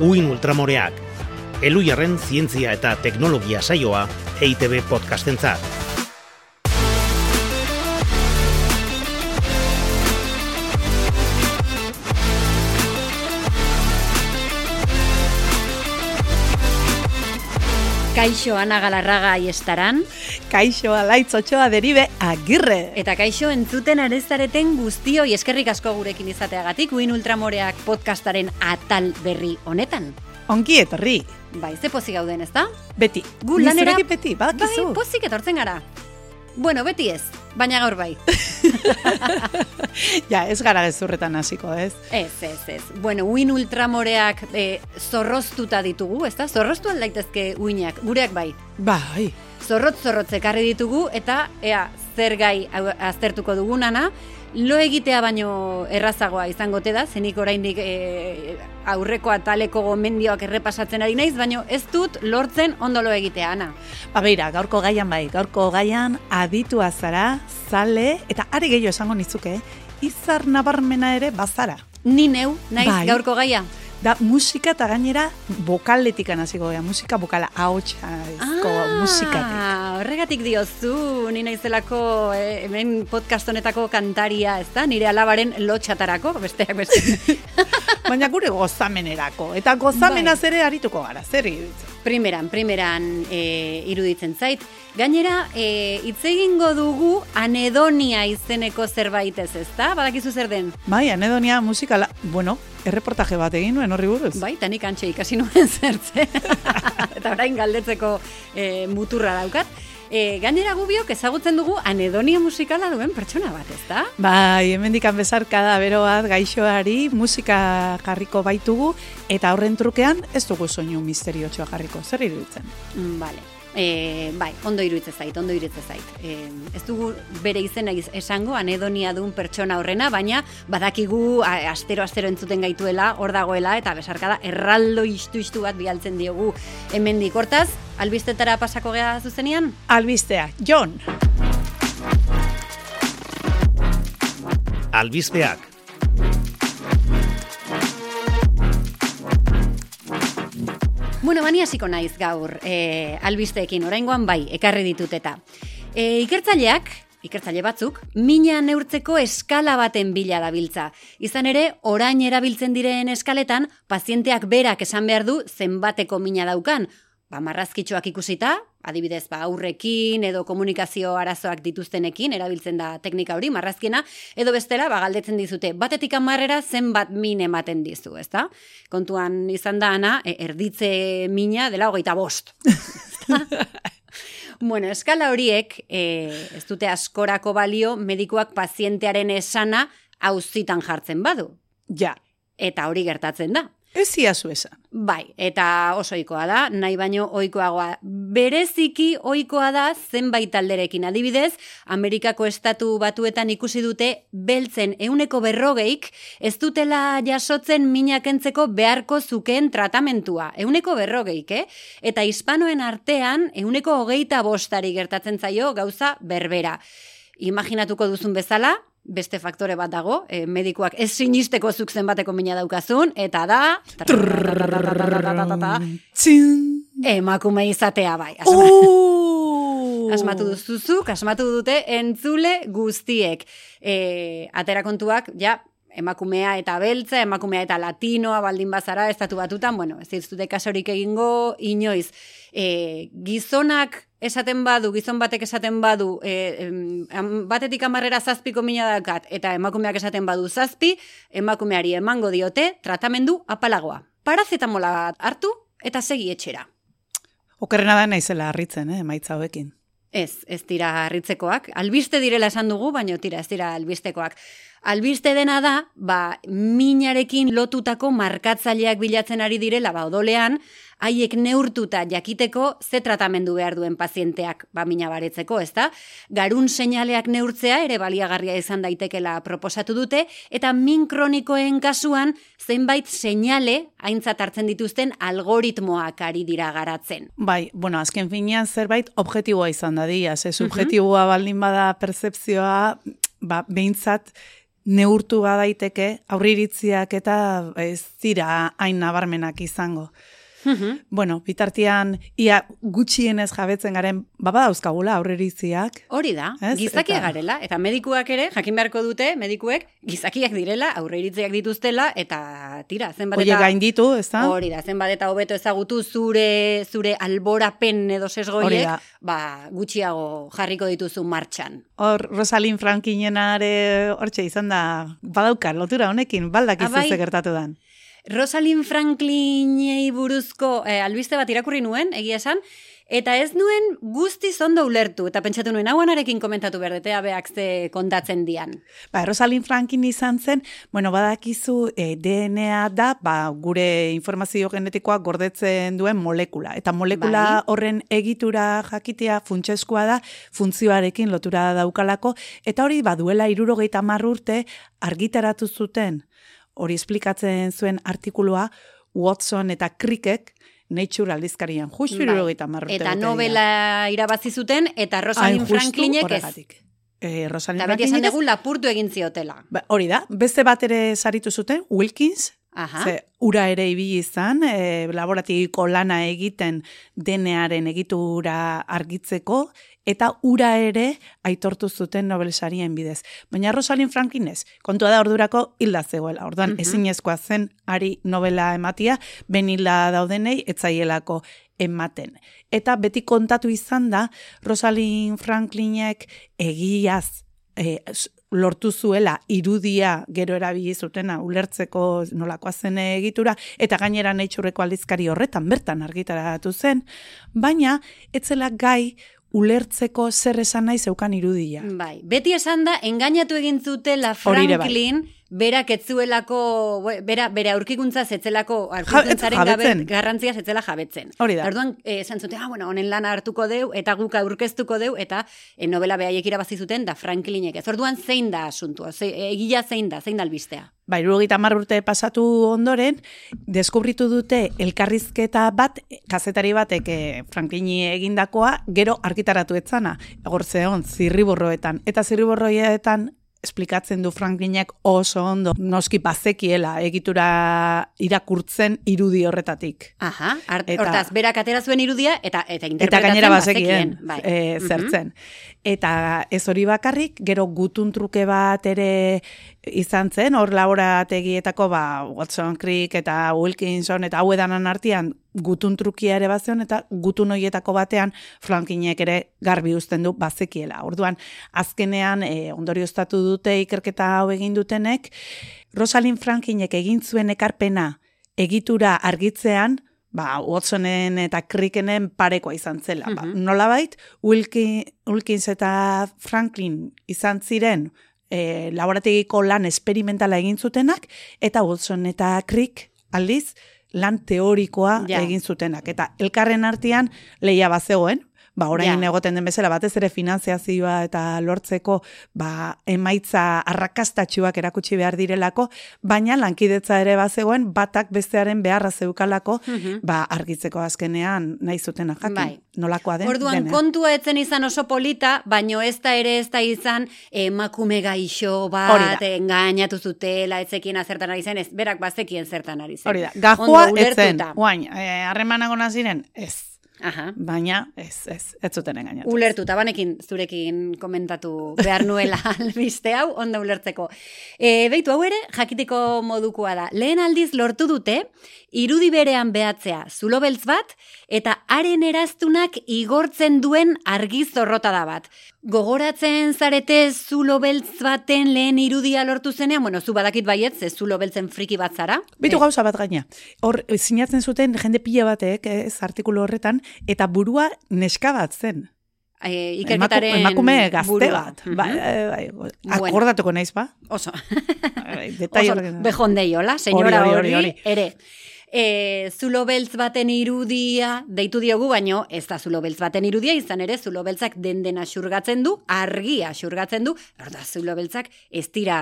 Uin Ultramoreak, Eluiarren zientzia eta teknologia saioa EITB podcastentzat. Kaixo Ana Galarraga iestaran. Kaixo Alaitz Otxoa deribe agirre. Eta kaixo entzuten arezareten guztio eskerrik asko gurekin izateagatik Uin Ultramoreak podcastaren atal berri honetan. Ongi etorri. Bai, ze pozik gauden, ez da? Beti. Gu lanera... beti, badakizu. Bai, pozik etortzen gara. Bueno, beti ez, baina gaur bai. ja, ez gara gezurretan hasiko, ez? Ez, ez, ez. Bueno, uin ultramoreak e, zorroztuta ditugu, ez da? Zorroztu aldaitezke uinak, gureak bai. Bai. Zorrotz, zorrotz ekarri ditugu, eta, ea, zer gai aztertuko dugunana, lo egitea baino errazagoa izango te da, zenik oraindik e, aurreko ataleko gomendioak errepasatzen ari naiz, baino ez dut lortzen ondo lo egitea, ana. Ba beira, gaurko gaian bai, gaurko gaian aditua zara, zale, eta ari gehiago esango nizuke, izar nabarmena ere bazara. Ni neu, naiz bai. gaurko gaia da musika eta gainera bokaletik anaziko gara, musika bokala haotxa ah, musikatik. Horregatik diozu, ni naizelako eh, hemen podcast honetako kantaria, ez da? Nire alabaren lotxatarako, besteak beste. Baina gure gozamenerako, eta gozamenaz bai. ere arituko gara, zer iruditzen? Primeran, primeran e, iruditzen zait. Gainera, e, hitz egingo dugu anedonia izeneko zerbait ez, ezta? Badakizu zer den? Bai, anedonia musikala, bueno, erreportaje bat egin nuen horri buruz. Bai, tanik antxe ikasi nuen zertze. Eta orain galdetzeko e, muturra daukat. E, gainera gubiok ezagutzen dugu anedonia musikala duen pertsona bat, ez da? Bai, hemen dikan bezarkada beroat gaixoari musika jarriko baitugu, eta horren trukean ez dugu soinu misteriotxoa jarriko. Zer iruditzen? Mm, vale. E, bai, ondo iruditze zait, ondo iruditze zait. E, ez dugu bere izena esango, anedonia duen pertsona horrena, baina badakigu astero-astero entzuten gaituela, hor dagoela, eta besarkada erraldo istu-istu bat bialtzen diogu hemendik hortaz, albistetara pasako geha zuzenian? Albistea, John! Albisteak Bueno, bani hasiko naiz gaur, e, albisteekin, oraingoan bai, ekarri ditut eta. E, ikertzaileak, ikertzaile batzuk, mina neurtzeko eskala baten bila dabiltza. Izan ere, orain erabiltzen diren eskaletan, pazienteak berak esan behar du zenbateko mina daukan, ba, marrazkitxoak ikusita, adibidez, ba, aurrekin edo komunikazio arazoak dituztenekin, erabiltzen da teknika hori, marrazkiena, edo bestela, ba, galdetzen dizute, batetik amarrera zenbat min ematen dizu, ezta? Kontuan izan da, ana, e, erditze mina dela hogeita bost. bueno, eskala horiek, e, ez dute askorako balio, medikuak pazientearen esana hauzitan jartzen badu. Ja. Eta hori gertatzen da. Ez ziazu esan. Bai, eta oso ohikoa da, nahi baino ohikoagoa. Bereziki ohikoa da zenbait alderekin. Adibidez, Amerikako estatu batuetan ikusi dute beltzen euneko berrogeik ez dutela jasotzen minakentzeko beharko zuken tratamentua. Euneko berrogeik, eh? Eta hispanoen artean euneko hogeita bostari gertatzen zaio gauza berbera. Imaginatuko duzun bezala, beste faktore bat dago, e, medikoak ez sinisteko zuk bateko mina daukazun, eta da... Emakume izatea bai. Asmatu duzuzuk, asmatu dute entzule guztiek. E, atera kontuak, ja, emakumea eta beltza, emakumea eta latinoa baldin bazara, estatu batutan, bueno, ez dut kasorik egingo, inoiz. E, gizonak esaten badu, gizon batek esaten badu, e, batetik amarrera zazpiko mina dakat, eta emakumeak esaten badu zazpi, emakumeari emango diote, tratamendu apalagoa. Parazetamola hartu, eta segi etxera. Okerrena da naizela harritzen, eh, maitza hoekin. Ez, ez dira harritzekoak. Albiste direla esan dugu, baina tira, ez dira albistekoak. Albiste dena da, ba, minarekin lotutako markatzaileak bilatzen ari direla, ba, odolean, haiek neurtuta jakiteko ze tratamendu behar duen pazienteak ba mina baretzeko, ezta? Garun seinaleak neurtzea ere baliagarria izan daitekela proposatu dute eta min kronikoen kasuan zenbait seinale aintzat hartzen dituzten algoritmoak ari dira garatzen. Bai, bueno, azken finean zerbait objektiboa izan da dia, ze subjektiboa baldin bada percepzioa, ba, behintzat neurtu badaiteke aurriritziak eta ez dira hain nabarmenak izango. Mhm. Bueno, bitartean, ia gutxienez jabetzen garen, baba dauzkagula aurreriziak. Hori da, Ez? gizakiak Eta- garela, eta medikuak ere, jakin beharko dute, medikuek gizakiak direla, aurreiritziak dituztela, eta tira, zenbat eta... gain ditu, ez da? Hori da, zenbat eta hobeto ezagutu zure zure alborapen edo sesgoiek, ba, gutxiago jarriko dituzu martxan. Hor, Rosalin Frankinenare hortxe izan da, badauka, lotura honekin, baldak Ah, bai? gertatu dan. Rosalind Franklinei buruzko eh, albiste bat irakurri nuen, egia esan, eta ez nuen guztiz ondo ulertu, eta pentsatu nuen, hauanarekin komentatu berdetea beak ze kontatzen dian. Ba, Rosalin Frankin izan zen, bueno, badakizu eh, DNA da, ba, gure informazio genetikoa gordetzen duen molekula. Eta molekula Bai. horren egitura jakitea funtsezkoa da, funtzioarekin lotura daukalako, eta hori baduela irurogeita hamar urte argitaratu zuten, hori esplikatzen zuen artikulua, Watson eta Crickek, Nature aldizkarian, justu urte. Eta novela irabazi zuten, eta Rosalind Franklinek ez. Eh, Rosalind Eta beti esan dugu lapurtu egin ziotela. Ba, hori da, beste bat ere saritu zuten, Wilkins, Aha. ze ura ere ibili izan, e, laborategiko lana egiten denearen egitura argitzeko, eta ura ere aitortu zuten Nobel sarien bidez. Baina Rosalind Franklin ez, kontua da ordurako hilda zegoela. Orduan, Mhm. ezinezkoa zen ari Nobela ematia, ben hilda daudenei etzaielako ematen. Eta beti kontatu izan da, Rosalind Franklinek egiaz e, lortu zuela irudia gero erabili zutena ulertzeko nolakoa zen egitura eta gainera naitxurreko aldizkari horretan bertan argitaratu zen, baina etzela gai ulertzeko zer esan nahi zeukan irudia. Bai, beti esan da, engainatu egin zutela bai. Franklin, berak etzuelako, bera, bere aurkikuntza zetzelako, aurkikuntzaren gabe jabetzen. garrantzia zetzela jabetzen. Hori da. Orduan, eh, esan zuten, ah, bueno, honen lana hartuko deu, eta guk aurkeztuko deu, eta e, novela behaiek irabazi zuten, da Franklinek ez. Orduan, zein da asuntua, ze, egia zein da, zein da albistea. Ba, irurogeita hamar urte pasatu ondoren, deskubritu dute elkarrizketa bat, kazetari batek eh, Franklini egindakoa, gero argitaratu etzana, egortzeon, zirriborroetan. Eta zirriborroetan esplikatzen du Franklinek oso ondo, noski bazekiela egitura irakurtzen irudi horretatik. Aha, art, Eta- hortaz, berak atera zuen irudia, eta eta Eta interpretatzen gainera bazekien, bai. e, zertzen. Eta ez hori bakarrik, gero gutun truke bat ere izan zen, hor laborategietako ba, Watson Crick eta Wilkinson eta hau edanan artean gutun trukia ere bazion eta gutun hoietako batean Frankinek ere garbi uzten du bazekiela. Orduan, azkenean e, ondorioztatu dute ikerketa hau egin dutenek, Rosalind Frankinek egin zuen ekarpena egitura argitzean, ba, Watsonen eta Crickenen parekoa izan zela. ba, Mhm. nolabait, Wilki, Wilkins eta Franklin izan ziren e, laborategiko lan esperimentala egin zutenak, eta Watson eta Crick aldiz lan teorikoa Ja. egin zutenak. Eta elkarren artean leia bazegoen, ba, orain Ja. egoten den bezala, batez ere finanziazioa eta lortzeko ba, emaitza arrakastatxuak erakutsi behar direlako, baina lankidetza ere bazegoen, batak bestearen beharra zeukalako, Mhm. ba, argitzeko azkenean nahi zutena jakin. Bai. Nolakoa den Orduan, dena. kontua etzen izan oso polita, baino ez da ere ez da izan emakume gaixo bat, engainatu zutela, etzekien zertan ari zen, ez, berak bazekien zertan ari zen. Hori da, gajoa Ondo etzen, guain, eh, harremanago naziren, ez. Aha. Baina, ez, ez, ez zuten engainatu. Ulertuta, banekin zurekin komentatu behar nuela albiste hau, ondo ulertzeko. E, beitu, hau ere, jakiteko modukoa da. Lehen aldiz lortu dute, irudi berean behatzea zulo beltz bat, eta haren eraztunak igortzen duen argi zorrota da bat. Gogoratzen zarete zulo beltz baten lehen irudia lortu zenean, bueno, zu badakit baiet, ze zulo beltzen friki bat zara. Bitu Eh, gauza bat gaina. Hor, eh, sinatzen zuten jende pila batek, eh, ez artikulu horretan, eta burua neska bat zen. Emaku- ikerketaren emakume gazte burua. bat. Mhm. Ba, eh, bai, Bueno. akordatuko naiz ba? Oso. Bai, Detai Oso, bejondeiola, senyora Hori, hori, hori, hori, ere. E, zulo beltz baten irudia deitu diogu, baino ez da zulo beltz baten irudia, izan ere zulo beltzak den dena xurgatzen du, argia xurgatzen du, erda zulo beltzak ez dira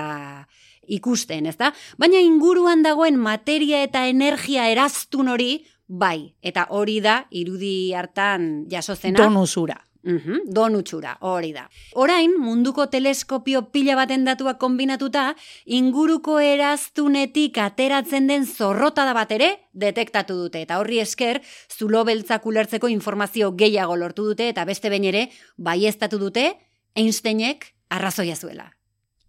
ikusten, ez da? Baina inguruan dagoen materia eta energia eraztun hori, bai, eta hori da irudi hartan jasozena. Tonusura. Mhm, donutxura, hori da. Orain, munduko teleskopio pila baten datuak kombinatuta, inguruko eraztunetik ateratzen den zorrotada bat ere detektatu dute. Eta horri esker, zulo beltzak ulertzeko informazio gehiago lortu dute, eta beste behin ere, baiestatu dute, Einsteinek arrazoia zuela.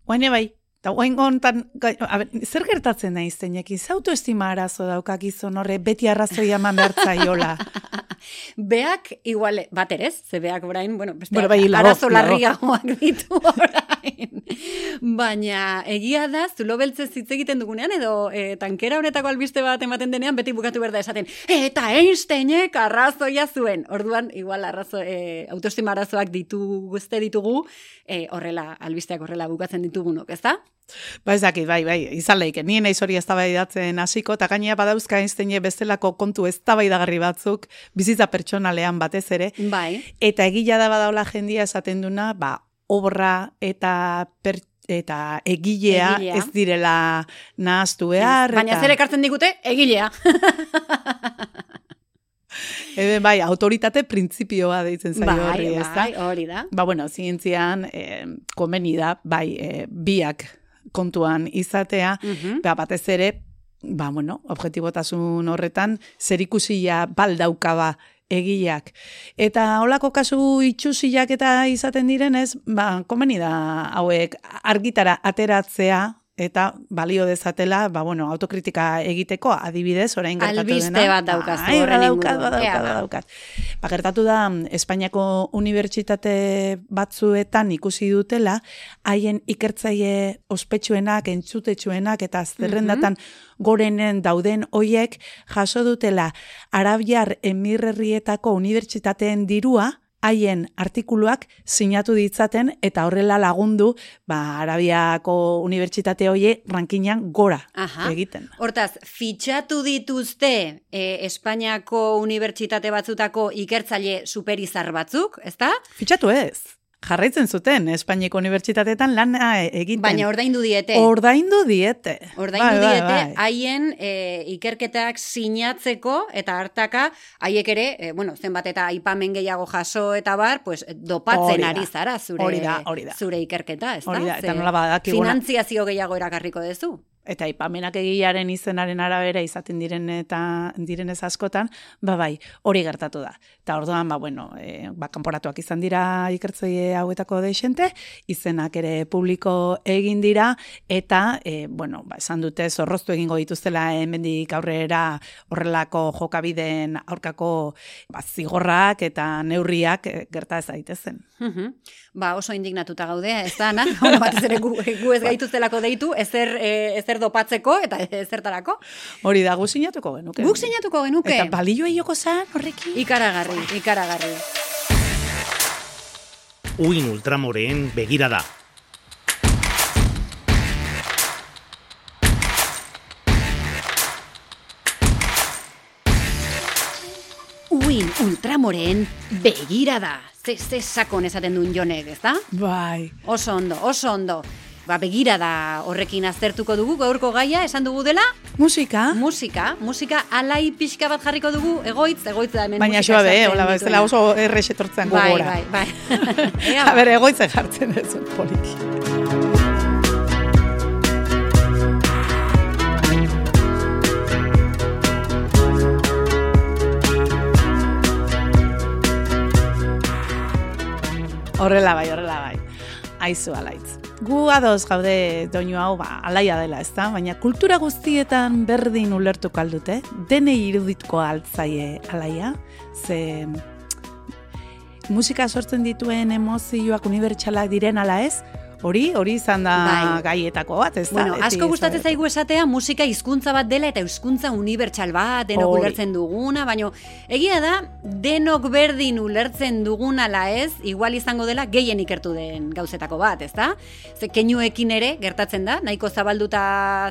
Guaine bai, eta guain gontan, zer gertatzen da izteinek, iz autoestima arazo daukak izan horre, beti arrazoia eman behar zaiola. Beak, igual, bat ere ze beak orain, bueno, beste Bueno, bai, arazo larriagoak ditu orain. Baina, egia da, zulo beltzez hitz egiten dugunean, edo e, tankera honetako albiste bat ematen denean, beti bukatu behar da esaten, eta Einsteinek arrazoia zuen. Orduan, igual, arrazo, e, autoestima arazoak ditu guzte ditugu, e, horrela, albisteak horrela bukatzen ditugunok, ez da? Ba ez dakit, bai, bai, izan leike, nien eiz hori eztabaidatzen hasiko, eta gainea badauzka Einsteine bestelako kontu eztabaidagarri batzuk, bizitza pertsonalean batez ere, Bai. eta egila da badaula jendia esaten duna, ba, obra eta per, eta egilea, Egilea. ez direla nahaztu behar. Baina eta, zer ekartzen digute, egilea. Eben, bai, autoritate printzipioa deitzen zaio bai, horri, ez da? bai, hori da. Ba, bueno, zientzian, eh, komeni da, bai, eh, biak kontuan izatea, Mhm. ba, batez ere, ba, bueno, objetibotasun horretan, zerikusia baldaukaba egileak. Eta holako kasu itxusiak eta izaten direnez, ba, komeni da hauek argitara ateratzea, eta balio dezatela, ba, bueno, autokritika egiteko, adibidez, orain gertatu Albiste dena. bat daukazu Bai, horren badaukat, inguruan. badaukat, Ea, ba. badaukat. Ba, gertatu da, mm, Espainiako unibertsitate batzuetan ikusi dutela, haien ikertzaile ospetsuenak, entzutetsuenak eta zerrendatan gorenen dauden hoiek jaso dutela Arabiar Emirerrietako unibertsitateen dirua, haien artikuluak sinatu ditzaten eta horrela lagundu ba, Arabiako unibertsitate hoie rankinan gora Aha. egiten. Hortaz, fitxatu dituzte e, Espainiako unibertsitate batzutako ikertzaile superizar batzuk, ezta? Fitxatu ez. Jarraitzen zuten Espainiako unibertsitateetan lana egiten. Baina ordaindu diete. Ordaindu diete. Ordaindu Bai, bai, diete bai. haien e, ikerketak sinatzeko eta hartaka haiek ere, e, bueno, zenbat eta aipamen gehiago jaso eta bar, pues dopatzen da. ari zara zure Hori da, hori da. zure ikerketa, ezta? Hori da, eta nola badakiguna- Finantziazio gehiago erakarriko duzu. Eta ipamenak egiaren izenaren arabera izaten diren eta direnez askotan, ba bai, hori gertatu da. Eta orduan, ba bueno, e, ba, kanporatuak izan dira ikertzaile hauetako deixente, izenak ere publiko egin dira, eta, e, bueno, ba, esan dute zorroztu egingo dituztela hemendik aurrera horrelako jokabideen aurkako ba, zigorrak eta neurriak e, gerta ez daitezen. Mhm. Ba, oso indignatuta gaude, ez da, na? Batez ere gu, gu ez gaituztelako deitu, ezer, e, ezer dopatzeko eta ezertarako. Hori da, gu sinatuko genuke. Guk sinatuko genuke. Eta balio joko zan horrekin? Ikaragarri, ikaragarri. Uin ultramoreen begirada. Uin ultramoreen begira da. Ze, ze sakon esaten duen jonek, ez da? Bai. Oso ondo, oso ondo. Ba, begira da horrekin aztertuko dugu, gaurko gaia, esan dugu dela, Musika? musika, musika alai pixka bat jarriko dugu, egoitz, egoitz da hemen Baina xoa be, sartzen hola, ez dela oso errex etortzen Bai, gogora. bai, bai. Ea, A ber, egoitze jartzen ez poliki. Horrela bai, horrela bai. Aizu alaitz. Gu adoz gaude doinu hau ba, alaia dela, ezta? Baina kultura guztietan berdin ulertuko aldute, denei iruditko altzaie alaia, ze musika sortzen dituen emozioak unibertsalak diren ala ez, hori, hori izan da Bai. gaietako bat, ez da? Bueno, asko gustatzen zaigu esatea musika hizkuntza bat dela eta hizkuntza unibertsal bat denok ulertzen duguna, baino egia da denok berdin ulertzen dugun ala ez, igual izango dela gehien ikertu den gauzetako bat, ezta? Ze keinuekin ere gertatzen da, nahiko zabalduta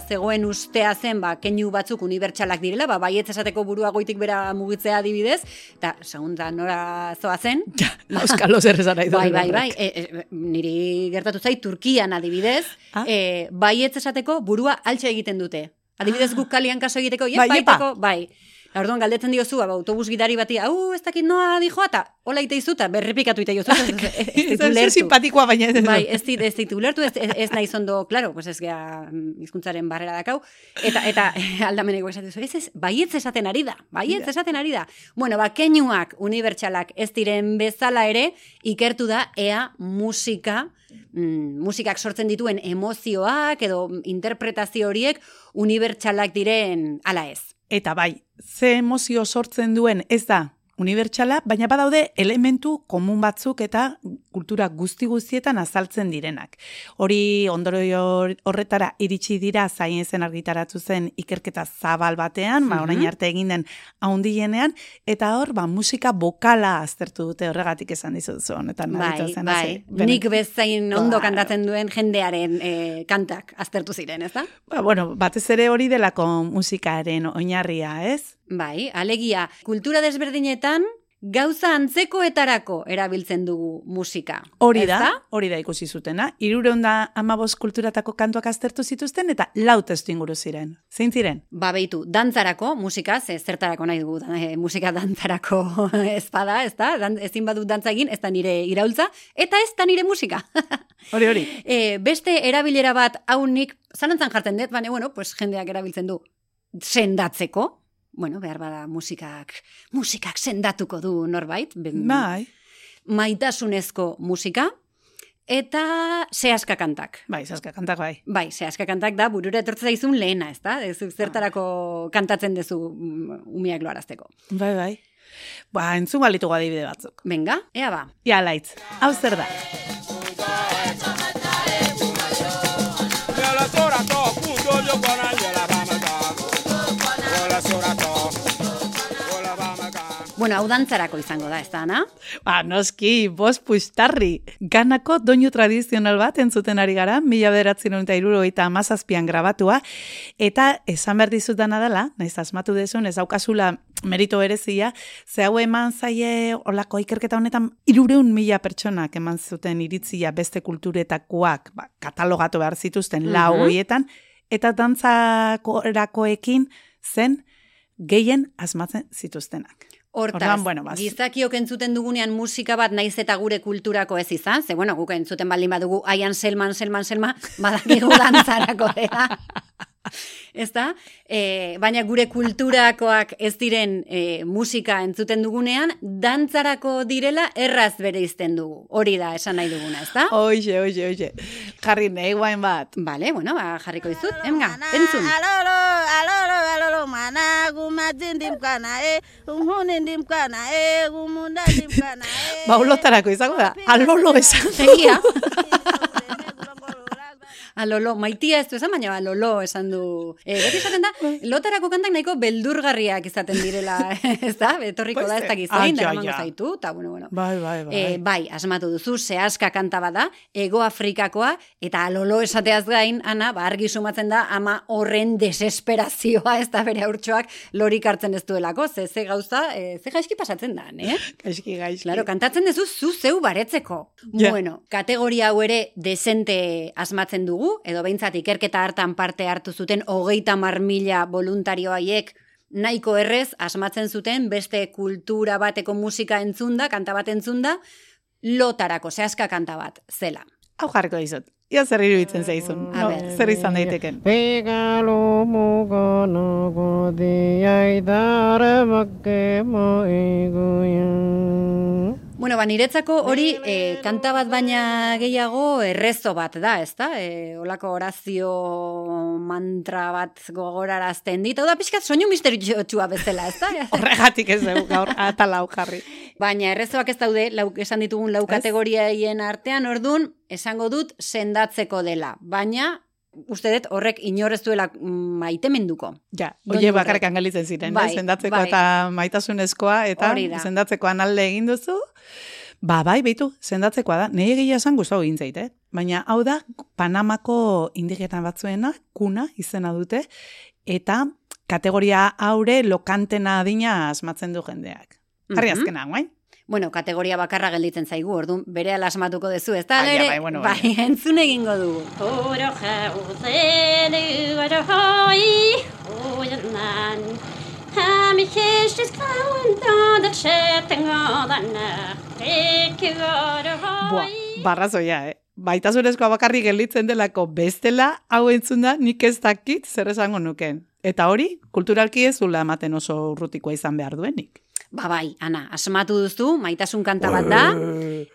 zegoen ustea zen, ba keinu batzuk unibertsalak direla, ba baietz esateko burua goitik bera mugitzea adibidez, eta segunda nora zoa zen, Euskalo zer esan nahi Bai, bai, bai. E, e, niri gertatu zait Turkian adibidez, Ah. e, baietz esateko burua altxe egiten dute. Adibidez Ah. guk kalian kaso egiteko, Bai, bai, baiteko, bai. Orduan galdetzen diozu, ba, autobus gidari bati, hau ez dakit noa dijoa, eta hola ite izu, eta berrepikatu ite jozu. Ez, ez, ez, ez ditu Ez ulertu. simpatikoa baina ez. Bai, ez dit, ez ditu ulertu, ez, ez, ez nahi zondo, klaro, pues ez gea mm, hizkuntzaren barrera dakau, eta, eta aldameneko esaten duzu, ez ez, baietz esaten ari da, baietz esaten ari da. Bueno, ba, keinuak unibertsalak ez diren bezala ere, ikertu da, ea musika, mm, musikak sortzen dituen emozioak edo interpretazio horiek unibertsalak diren ala ez. Eta bai, ze emozio sortzen duen ez da unibertsala, baina badaude elementu komun batzuk eta kultura guzti guztietan azaltzen direnak. Hori ondorio horretara iritsi dira zain zen argitaratu zen ikerketa zabal batean, ba, orain Mhm. arte egin den haundienean, eta hor, ba, musika bokala aztertu dute horregatik esan dizuzu honetan. Bai, zen, bai. Bene- nik bezain ondo Claro. kantatzen duen jendearen eh, kantak aztertu ziren, ez da? Ba, bueno, batez ere hori delako musikaren oinarria, ez? Bai, alegia, kultura desberdinetan gauza antzekoetarako erabiltzen dugu musika. Hori da, hori da ikusi zutena. Irureun da amabos kulturatako kantuak aztertu zituzten eta lau testu inguru ziren. Zein ziren? Ba, beitu, dantzarako, musika, ze zertarako nahi dugu, eh, musika dantzarako ez bada, ez da? Dan, ezin badut dantza egin, ez da nire iraultza, eta ez da nire musika. Hori hori. e, beste erabilera bat hau nik, zalantzan jartzen dut, baina, bueno, pues jendeak erabiltzen du sendatzeko, bueno, behar bada musikak, musikak sendatuko du norbait, ben- Bai, maitasunezko musika, eta zehaska kantak. bai, zaska kantak bai. Bai, zehaska kantak da, burura etortza zaizun lehena, ez da? Ez zertarako kantatzen dezu mm, umiak loarazteko. Bai, bai. Ba, entzun balitugu adibide batzuk. Venga, ea ba. Ia laitz, hau zer da? Bueno, hau dantzarako izango da, ez da, Ana? Ba, noski, bos pustarri. Ganako doinu tradizional bat entzuten ari gara, mila beratzen eta irurogeita amazazpian grabatua, eta esan behar dizutana dela, naiz asmatu desun, ez daukazula merito berezia, ze hau eman zaie olako ikerketa honetan irureun mila pertsonak eman zuten iritzia beste kulturetakoak, ba, katalogatu behar zituzten lau Mhm. hoietan, eta dantzakoekin zen gehien asmatzen zituztenak. Hortaz, Orduan, bueno, baz- gizakiok entzuten dugunean musika bat naiz eta gure kulturako ez izan, ze bueno, guk entzuten baldin badugu aian selman, selman, selma, badakigu dantzarako dela. Ez da? E, baina gure kulturakoak ez diren e, musika entzuten dugunean, dantzarako direla erraz bere izten dugu. Hori da, esan nahi duguna, ez da? Oixe, oixe, oixe. Jarri nahi guain bat. Bale, bueno, ba, jarriko dizut. Emga, entzun. Alolo, alolo, alolo, mana, gumatin kana, e, umhunin kana, e, gumunda kana, e. Ba, ulotarako izango da. Alolo esan. Egia. Alolo, maitia ez du esan, baina alolo esan du. E, beti esaten da, lotarako kantak nahiko beldurgarriak izaten direla, ez da? Betorriko da ez dakiz Ah, zein, da ja, eramango ja. zaitu, eta bueno, bueno. Bai, bai, bai. E, bai, asmatu duzu, zehazka kanta bada, ego Afrikakoa, eta alolo esateaz gain, ana, ba, argi sumatzen da, ama horren desesperazioa, ez da bere haurtxoak lorik hartzen ez duelako, ze, ze gauza, e, ze gaizki pasatzen da, eh? gaizki, gaizki. Claro, kantatzen duzu zu zeu baretzeko. Ja. Bueno, kategoria hau ere desente asmatzen dugu, edo behintzat ikerketa hartan parte hartu zuten hogeita mar mila voluntario haiek nahiko errez asmatzen zuten beste kultura bateko musika entzunda, kanta bat entzunda, lotarako, zehazka kanta bat, zela. Hau jarriko dizut. Ia zer iruditzen zaizun. A No, zer izan daiteken. Pegalo mugono godiai dara bakke mo egoia. Bueno, ba, niretzako hori e, kanta bat baina gehiago errezo bat da, ez da? E, olako orazio mantra bat gogorarazten dit. Hau da, pixkat soinu misteriotxua bezala, ez da? Horregatik ez dugu gaur atalau jarri. Baina errezoak ez daude, lau, esan ditugun lau kategoriaien artean, ordun esango dut sendatzeko dela. Baina, uste dut horrek inorez duela mm, maitemenduko. Ja, oie horrek. bakarrik angalitzen ziren, Bai, bai, sendatzeko bai. eta maitasunezkoa, eta Hori da. sendatzekoan alde egin duzu. Ba, bai, behitu, sendatzekoa da. Nei egia esan gustau egin zait, eh? Baina, hau da, Panamako indigena batzuena, kuna izena dute, eta kategoria haure lokantena adina asmatzen du jendeak. Jarri Mhm. azkena, guain? Bueno, kategoria bakarra gelditzen zaigu, orduan bere asmatuko dezu, ez da? Ere, bai, bueno, bai, bai. entzun egingo dugu. Oro jauze du aro hoi, hoian nan. Hami mich ist es grauen da, schäten gadan, teke gara Boa, barrazoia, eh? Baitasunezkoa bakarrik gelditzen delako bestela, hau entzunda nik ez dakit zer esango nuken. Eta hori, kulturalki ez zula ematen oso urrutikoa izan behar duenik. Ba bai, Ana, asmatu duzu, maitasun kanta bat da,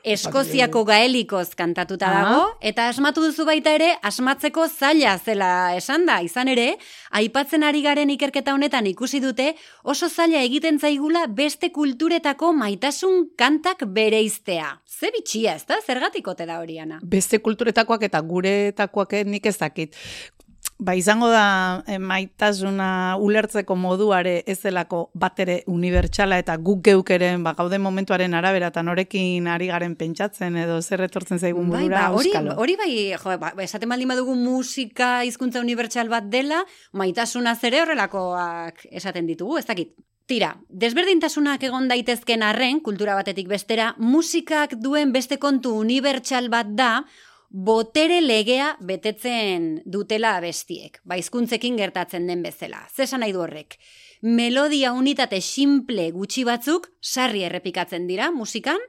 Eskoziako gaelikoz kantatuta dago, eta asmatu duzu baita ere, asmatzeko zaila zela esan da, izan ere, aipatzen ari garen ikerketa honetan ikusi dute, oso zaila egiten zaigula beste kulturetako maitasun kantak bereiztea. Ze bitxia, ez da? Zergatik ote da hori, Ana? Beste kulturetakoak eta guretakoak nik ez dakit. Ba, izango da eh, maitasuna ulertzeko moduare ez delako batere unibertsala eta guk geukeren ba, gaude momentuaren arabera eta norekin ari garen pentsatzen edo zer etortzen zaigun Bai, burura ba, hori, hori bai, jo, ba, esaten baldin badugu musika hizkuntza unibertsal bat dela, maitasuna zere horrelakoak esaten ditugu, ez dakit. Tira, desberdintasunak egon daitezken arren, kultura batetik bestera, musikak duen beste kontu unibertsal bat da, botere legea betetzen dutela abestiek, ba hizkuntzekin gertatzen den bezala. Zesan nahi du horrek? Melodia unitate simple gutxi batzuk sarri errepikatzen dira musikan,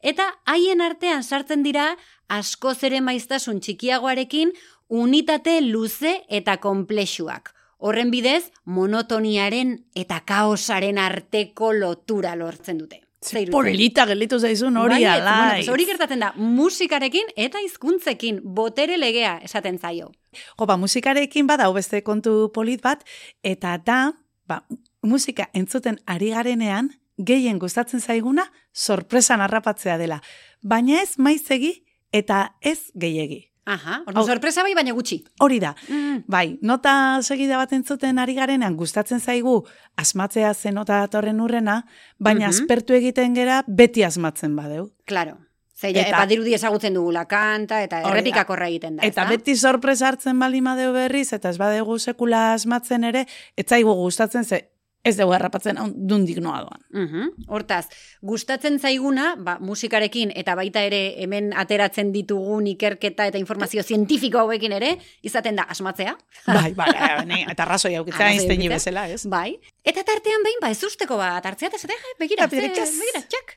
eta haien artean sartzen dira askoz ere maiztasun txikiagoarekin unitate luze eta konplexuak. Horren bidez, monotoniaren eta kaosaren arteko lotura lortzen dute. Polita gelditu zaizun hori Bai, ez, ala. bueno, hori gertatzen da, musikarekin eta hizkuntzekin botere legea esaten zaio. Jo, ba, musikarekin bada beste kontu polit bat, eta da, ba, musika entzuten ari garenean, gehien gustatzen zaiguna, sorpresan harrapatzea dela. Baina ez maizegi eta ez gehiegi. Aha, ordu Hau- sorpresa bai, baina gutxi. Hori da, Mm. bai, nota segida bat entzuten ari garenean gustatzen zaigu asmatzea zen nota datorren urrena, baina Mhm. aspertu egiten gera beti asmatzen badeu. Claro. Ze, ja, Eta- badirudi ezagutzen dugula kanta eta da. errepikakorra egiten da. Eta ezta? beti sorpresa hartzen bali madeu berriz, eta ez badegu sekula asmatzen ere, ez zaigu gustatzen ze ez dugu harrapatzen dundik noa doan. Mhm. Hortaz, gustatzen zaiguna, ba, musikarekin eta baita ere hemen ateratzen ditugun ikerketa eta informazio zientifiko hauekin ere, izaten da asmatzea. bai, bai, bai, eta arrazoi aukitzea Arrazoi Einsteini edukitzea. bezala, ez? Bai. Eta tartean behin, ba, ez usteko bat, hartzea eta zatea, begira, Begira, txas. begira, txak.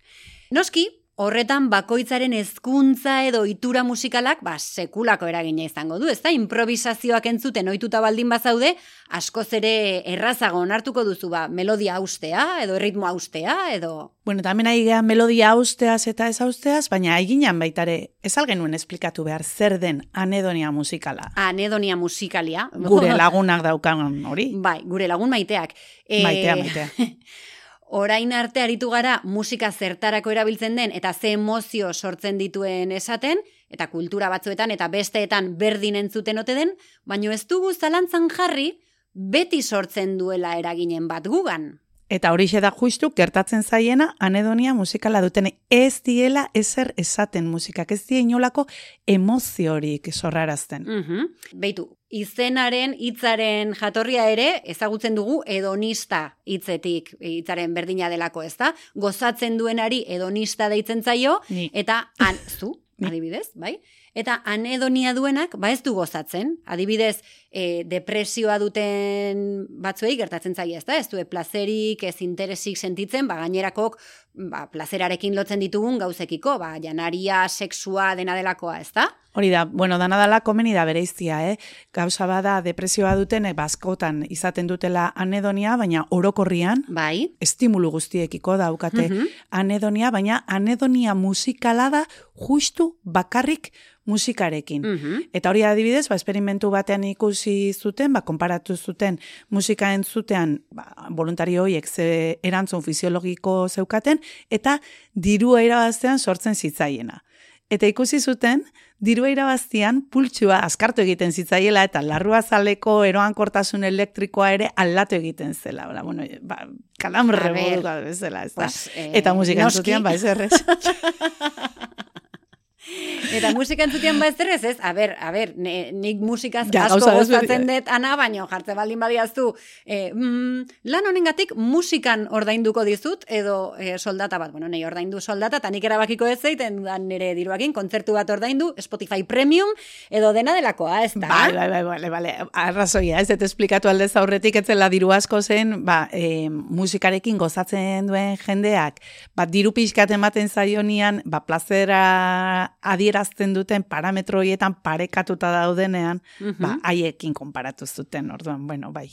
Noski, horretan bakoitzaren hezkuntza edo itura musikalak, ba, sekulako eragina izango du, ezta? Improvisazioak entzuten ohituta baldin bazaude, askoz ere errazago onartuko duzu, ba, melodia austea, edo erritmo austea, edo... Bueno, eta hemen ari melodia austeaz eta ez austeaz, baina aiginan baitare, ez algenuen esplikatu behar zer den anedonia musikala. Anedonia musikalia. Gure lagunak daukan hori. Bai, gure lagun maiteak. E, Maitea, maitea. Orain arte aritu gara musika zertarako erabiltzen den eta ze emozio sortzen dituen esaten, eta kultura batzuetan eta besteetan berdin entzuten ote den, baino ez dugu zalantzan jarri beti sortzen duela eraginen bat gugan. Eta horixe da justu gertatzen zaiena anedonia musikala duten ez diela ezer esaten musikak, ez die inolako emoziorik sorrarazten. Mhm. Beitu, izenaren hitzaren jatorria ere ezagutzen dugu hedonista hitzetik hitzaren berdina delako, ezta? Gozatzen duenari hedonista deitzen zaio Ni. eta an zu, adibidez, bai? Eta anedonia duenak, ba ez du gozatzen. Adibidez, e, depresioa duten batzuei gertatzen zaie, ezta? Ez du plazerik, ez interesik sentitzen, ba gainerakok ba, plazerarekin lotzen ditugun gauzekiko, ba janaria, sexua, dena delakoa, ezta? Hori da, bueno, dana dala komeni da bereiztia, eh? Gauza bada depresioa duten eh, baskotan izaten dutela anedonia, baina orokorrian Bai. estimulu guztiekiko daukate Mhm. anedonia, baina anedonia musikala da justu bakarrik musikarekin. Mhm. Eta hori adibidez, ba, esperimentu batean ikusi zuten, ba, konparatu zuten musika entzutean, ba, voluntario horiek ze erantzun fisiologiko zeukaten, eta dirua irabaztean sortzen zitzaiena. Eta ikusi zuten, dirua irabaztian pultsua askartu egiten zitzaiela eta larrua zaleko eroankortasun elektrikoa ere aldatu egiten zela. Bla, bueno, ba, moduka bezala, ez da? Pues, eh, eta musika entzutean, ba, ez errez. Eta musika entzutean ba ez ez, ez? A ber, a ber, ne, nik musikaz Ja, asko desberdina. dut ana, baino jartze baldin badiaztu. E, mm, lan honengatik musikan ordainduko dizut, edo e, soldata bat, bueno, nei ordaindu soldata, eta nik erabakiko ez zeiten dudan nire diruakin, kontzertu bat ordaindu, Spotify Premium, edo dena delakoa, ez da? Bai, bai, bai, bai, bai, arrazoia, ez dut esplikatu aldez aurretik etzela diru asko zen, ba, e, musikarekin gozatzen duen jendeak, ba, diru pixkat ematen zaionian, ba, plazera adierazten duten parametro horietan parekatuta daudenean, ba, haiekin konparatu zuten, orduan, bueno, bai.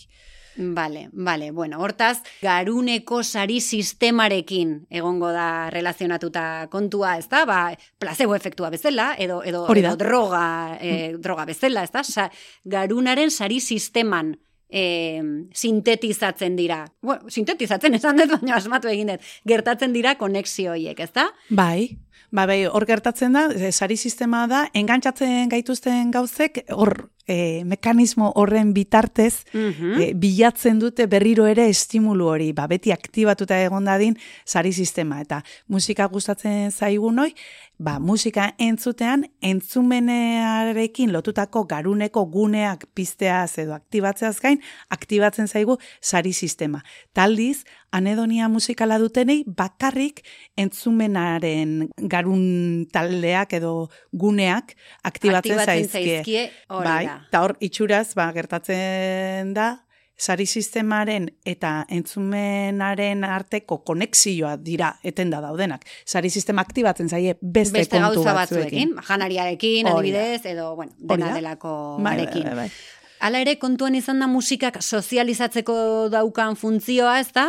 Vale, vale, bueno, hortaz, garuneko sari sistemarekin egongo da relazionatuta kontua, ez da? Ba, placebo efektua bezala, edo, edo, edo droga, eh, droga bezala, ez da? Sa, garunaren sari sisteman eh, sintetizatzen dira. Bueno, sintetizatzen esan dut, baina asmatu egin dut. Gertatzen dira konexio horiek, ez da? Bai, ba, bai, hor gertatzen da, e, sari sistema da, engantzatzen gaituzten gauzek, hor, e, mekanismo horren bitartez, Mhm. e, bilatzen dute berriro ere estimulu hori, ba, beti aktibatuta egon dadin sari sistema. Eta musika gustatzen zaigun hoi, ba, musika entzutean, entzumenearekin lotutako garuneko guneak pizteaz edo aktibatzeaz gain, aktibatzen zaigu sari sistema. Taldiz, anedonia musikala dutenei bakarrik entzumenaren garun taldeak edo guneak aktibatzen, Aktibatzen zaizkie. zaizkie, bai, eta hor itxuraz ba, gertatzen da, sari sistemaren eta entzumenaren arteko konexioa dira etenda daudenak. Sari sistema aktibatzen zaie beste, Beste kontu gauza batzuekin. batzuekin, janariarekin, adibidez, edo, bueno, dena delako Bai, bai, arekin. bai, bai. Hala ere, kontuan izan da musikak sozializatzeko daukan funtzioa, ez da?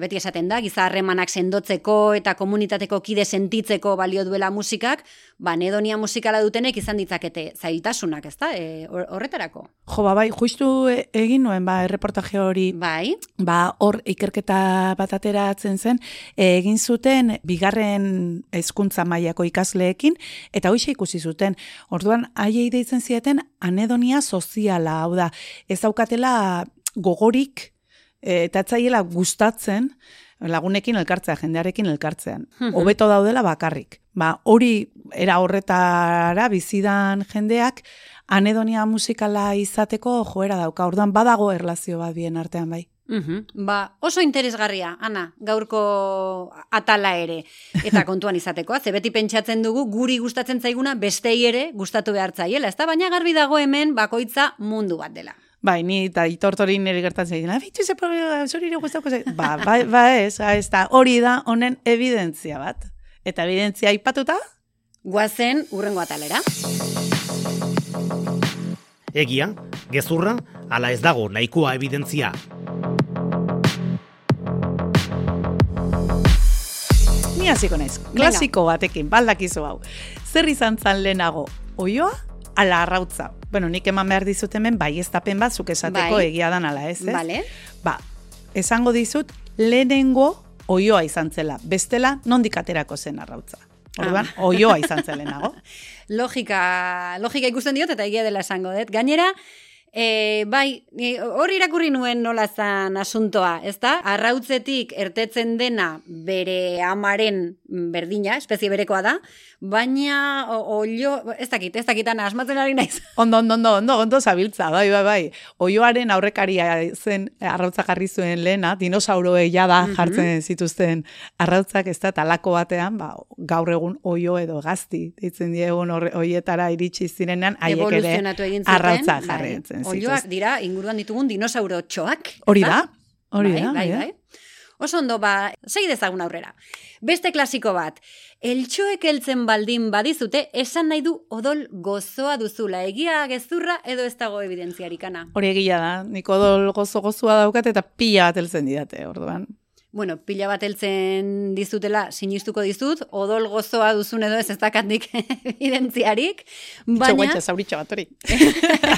Beti esaten da, giza harremanak sendotzeko eta komunitateko kide sentitzeko balio duela musikak, ba, nedonia musikala dutenek izan ditzakete zailtasunak, ez da? E, hor- horretarako. Jo, ba, bai, justu e- egin nuen, ba, erreportaje hori, Bai, ba, hor ikerketa bat ateratzen zen, e, egin zuten bigarren hezkuntza mailako ikasleekin, eta hoxe ikusi zuten. Orduan, haiei deitzen zieten anedonia soziala, hau da, ez daukatela gogorik, e, eta etzaiela gustatzen, lagunekin elkartzea, jendearekin elkartzean. Hobeto daudela bakarrik. Ba, hori era horretara bizidan jendeak anedonia musikala izateko joera dauka. Orduan badago erlazio bat bien artean bai. Mhm. Ba, oso interesgarria, Ana, gaurko atala ere. Eta kontuan izatekoa, ze beti pentsatzen dugu guri gustatzen zaiguna bestei ere gustatu behar zaiela, ez da? Baina garbi dago hemen bakoitza mundu bat dela. Bai, ni eta itortori nire gertatzen egin. Abitu ze problema, zori ere gustatuko. Ba, ba, ba ez, ez da, hori da honen evidentzia bat. Eta evidentzia aipatuta, Guazen, urrengo atalera. Egia, gezurra, ala ez dago nahikoa evidentzia. ni hasiko naiz. Klasiko batekin, baldakizu hau. Zer izan zan lehenago, oioa, ala arrautza. Bueno, nik eman behar dizut hemen bai eztapen bat, zuk esateko Bai. egia dan ala ez, ez? Vale. Ba, esango dizut, lehenengo oioa izan zela. Bestela, nondik aterako zen arrautza. Orduan, oioa izan zen lehenago. Logika, logika ikusten diot eta egia dela esango dut. Gainera, e, bai, ni hori irakurri nuen nola zan asuntoa, ez da? Arrautzetik ertetzen dena bere amaren berdina, espezie berekoa da, baina olio, ez dakit, ez dakit, ana, asmatzen ari naiz. Ondo, ondo, ondo, ondo, ondo zabiltza, bai, bai, bai. Oioaren aurrekaria zen arrautza jarri zuen lehena, dinosauroe jada jartzen zituzten arrautzak ez da, talako batean, ba, gaur egun oio edo gazti, ditzen diegun horre- hoietara iritsi zirenean, haiek ere Evoluzionatu egin zuten. arrautza bai. Jarretzen Olioak zituzten. dira, inguruan ditugun dinosauro txoak. Hori da, hori bai, da, bai, da. bai. Oso ondo, ba, segi dezagun aurrera. Beste klasiko bat, eltxoek heltzen baldin badizute, esan nahi du odol gozoa duzula, egia gezurra edo ez dago evidentziarik ana. Hori egia da, nik odol gozo gozua daukat eta pila bat heltzen didate, orduan. Bueno, pila bat heltzen dizutela, sinistuko dizut, odol gozoa duzun edo ez ez dakandik evidentziarik, Baina... baina Guantxa, zauritxo bat hori.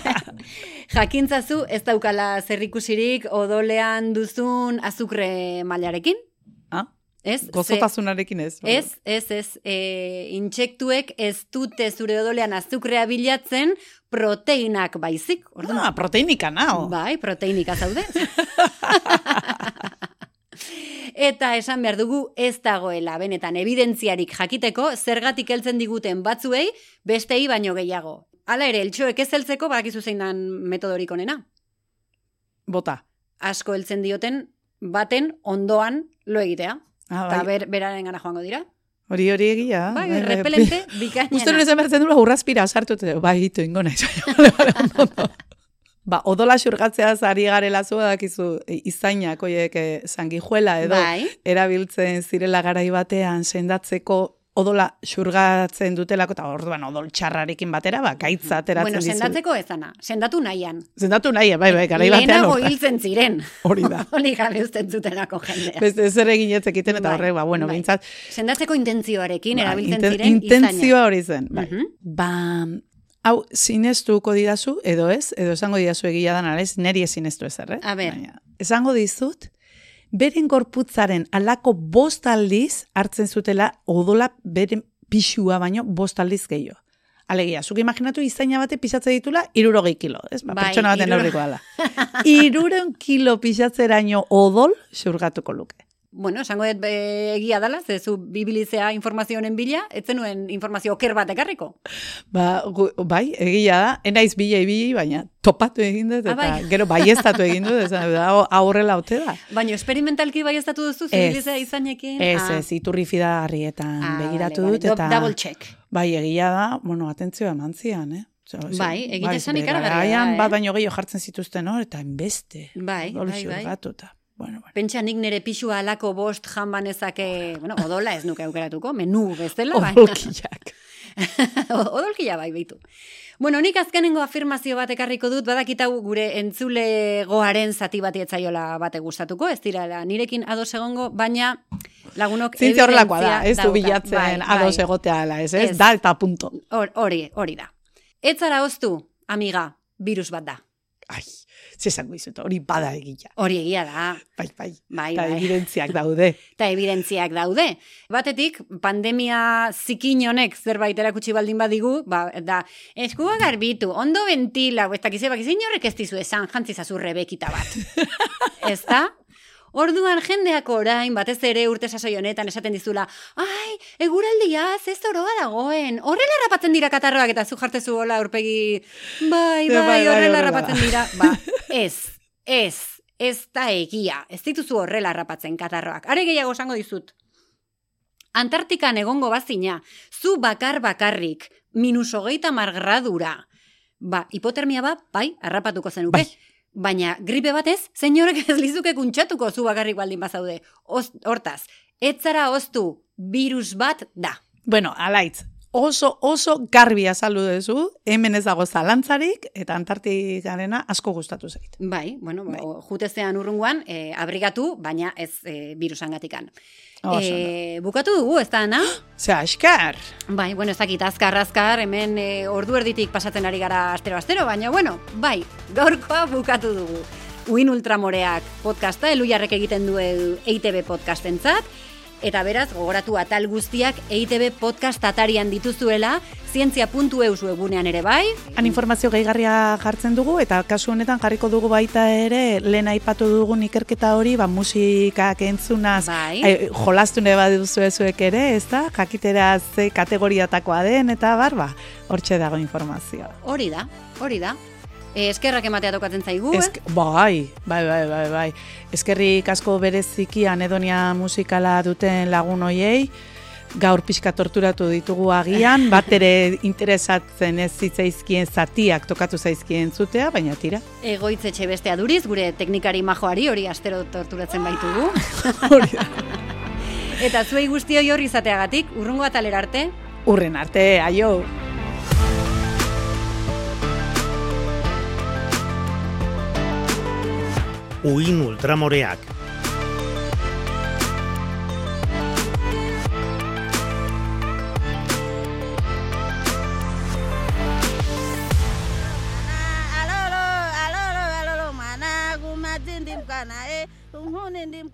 jakintzazu ez daukala zerrikusirik odolean duzun azukre mailarekin, Ah, ez? Gozotasunarekin ez. Ez, ez, ez. E, intsektuek ez dute zure odolean azukrea bilatzen proteinak baizik. Orduan, Ah, proteinika nao. Bai, proteinika zaude. Eta esan behar dugu ez dagoela benetan evidentziarik jakiteko zergatik heltzen diguten batzuei bestei baino gehiago. Hala ere, eltxoek ez heltzeko badakizu zein dan metodorik onena. Bota. Asko heltzen dioten baten ondoan lo egitea. Ah, Eta bai. ber, beraren gana joango dira. Hori hori egia. Bai, repelente bikainena. Uste nuen emertzen dula urraspira sartu, bai, hitu ingo nahi. Ba, odola xurgatzea ari garela zu dakizu izainak, oiek, e, sangijuela edo Bai. erabiltzen zirela garai batean sendatzeko odola xurgatzen dutelako, eta orduan odol txarrarekin batera, ba, gaitza ateratzen Bueno, dizu. sendatzeko ezana. Sendatu nahian. Sendatu nahi, bai, bai, garai batean. Lehenago hiltzen ziren. Hori da. Hori gabe uzten zutenako jendea. Beste zer egin ez ekiten, eta Bai, horrek, ba, bueno, bai. bintzat, Sendatzeko intentzioarekin Bai, erabiltzen inten- ziren intentzioa hori zen. Bai. Mhm. Ba, hau, sinestuko didazu, edo ez, edo esango didazu egia dan, ez, neri ez sinestu ezer, eh? A ber. Baina, esango dizut, beren gorputzaren alako bost aldiz hartzen zutela odola beren pixua baino bost aldiz gehiago. Alegia, zuk imaginatu izaina bate pixatze ditula irurogei kilo, ez? Ba, Bai, pertsona baten hiruro- neurriko dala. Iruren kilo pixatzeraino odol xurgatuko luke. Bueno, esango dut egia dela, ze zu bibilizea informazio honen bila, ez zenuen informazio oker bat ekarriko. Ba, gu, bai, egia da, enaiz bila ibili, baina topatu egin dut, Ah, eta bai. gero baiestatu egin dut, ez da, aurrela ote da. Baina esperimentalki bai datu duzu, zibilizea izainekin. Ez, Ah. ez, iturri fidagarrietan Ah, begiratu vale, dut, vale. eta... Double check. Bai, egia da, bueno, atentzioa eman zian, eh? Zo- Bai, egite esan bere ikaragarria da, garaian eh? bat baino gehiago jartzen zituzten hor, eta enbeste. Bai, bai, bai. xurgatuta. Bueno, bueno. Pentsa nik nire pixua alako bost jan banezake, bueno, odola ez nuke aukeratuko, menu bezala. Odolkiak. Odolkia bai beitu. Bueno, nik azkenengo afirmazio bat ekarriko dut, badakit hau gure entzulegoaren zati bati etzaiola bate gustatuko, ez dirala nirekin ados egongo, baina lagunok Zintzia horrelakoa da, ez du bilatzen Bai, ados bai. egotea ala, ez, ez? Ez. Da eta punto. Hor- Hori, hori da. Ez zara oztu, amiga, virus bat da. Ai, zesango izut, hori bada egila. Hori egia da. Bai, bai. Bai, eta bai. evidentziak daude. Eta evidentziak daude. Batetik, pandemia zikin honek zerbait erakutsi baldin badigu, ba, da, eskua garbitu, ondo ventila, ez dakize, bakize inorrek ez dizu esan, jantzizazu rebekita bat. ez da? Orduan jendeak orain, batez ere urte sasoi honetan esaten dizula, ai, eguraldia, ez oroa dagoen, horrela rapatzen dira katarroak eta zu jartezu hola aurpegi, bai, Bai, bai, bai, horrela horrela rapatzen dira. Ba, ez, ez, ez da egia, ez dituzu horrela rapatzen katarroak. Are gehiago esango dizut, Antartikan egongo bazina, zu bakar bakarrik, minus hogeita margradura. Ba, hipotermia bat, bai, harrapatuko zenuke. Bai. Baina gripe batez, senyorek ez lizuke kuntxatuko zu bakarrik baldin bazaude. Oz, hortaz, ez zara oztu, virus bat da. Bueno, alaitz, oso, oso garbi azaldu duzu, hemen ez dago zalantzarik, eta Antartikarena asko gustatu zait. Bai, bueno, Bai. jutezean urrunguan, e, abrigatu, baina ez e, virusangatikan. Oso. E, bukatu dugu, ez da, Ana? Zea, eskar! Bai, bueno, ez dakit, azkar, azkar, hemen e, ordu erditik pasatzen ari gara astero-astero, baina, bueno, bai, gaurkoa bukatu dugu. Uin Ultramoreak podcasta, elujarrek egiten du EITB podcastentzat, eta beraz, gogoratu atal guztiak EITB podcast atarian dituzuela, zientzia.eus webunean ere bai, Han informazio gehigarria jartzen dugu, eta kasu honetan jarriko dugu baita ere, lehen aipatu dugun ikerketa hori, ba, musikak entzunaz, Bai. ai, jolastu nahi baduzu ezuek ere, ez da? Jakitera ze kategoriatakoa den, eta barba, hortxe dago informazioa. hori da, hori da. E, eskerrak ematea tokatzen zaigu, eh? Esk, bai, bai, bai, bai, bai. Eskerrik asko bereziki anedonia musikala duten lagun hoiei, gaur pixka torturatu ditugu agian, bat ere interesatzen ez zitzaizkien zatiak tokatu zaizkien zutea, baina tira. Egoitzetxe bestea duriz, gure teknikari majoari hori astero torturatzen baitugu. Hori da. Eta zuei guztioi hori izateagatik, urrungo atalera arte, Urren arte, aio! Uin Ultramoreak. alolo alolo alolo mana gumatindim kana e umhunindim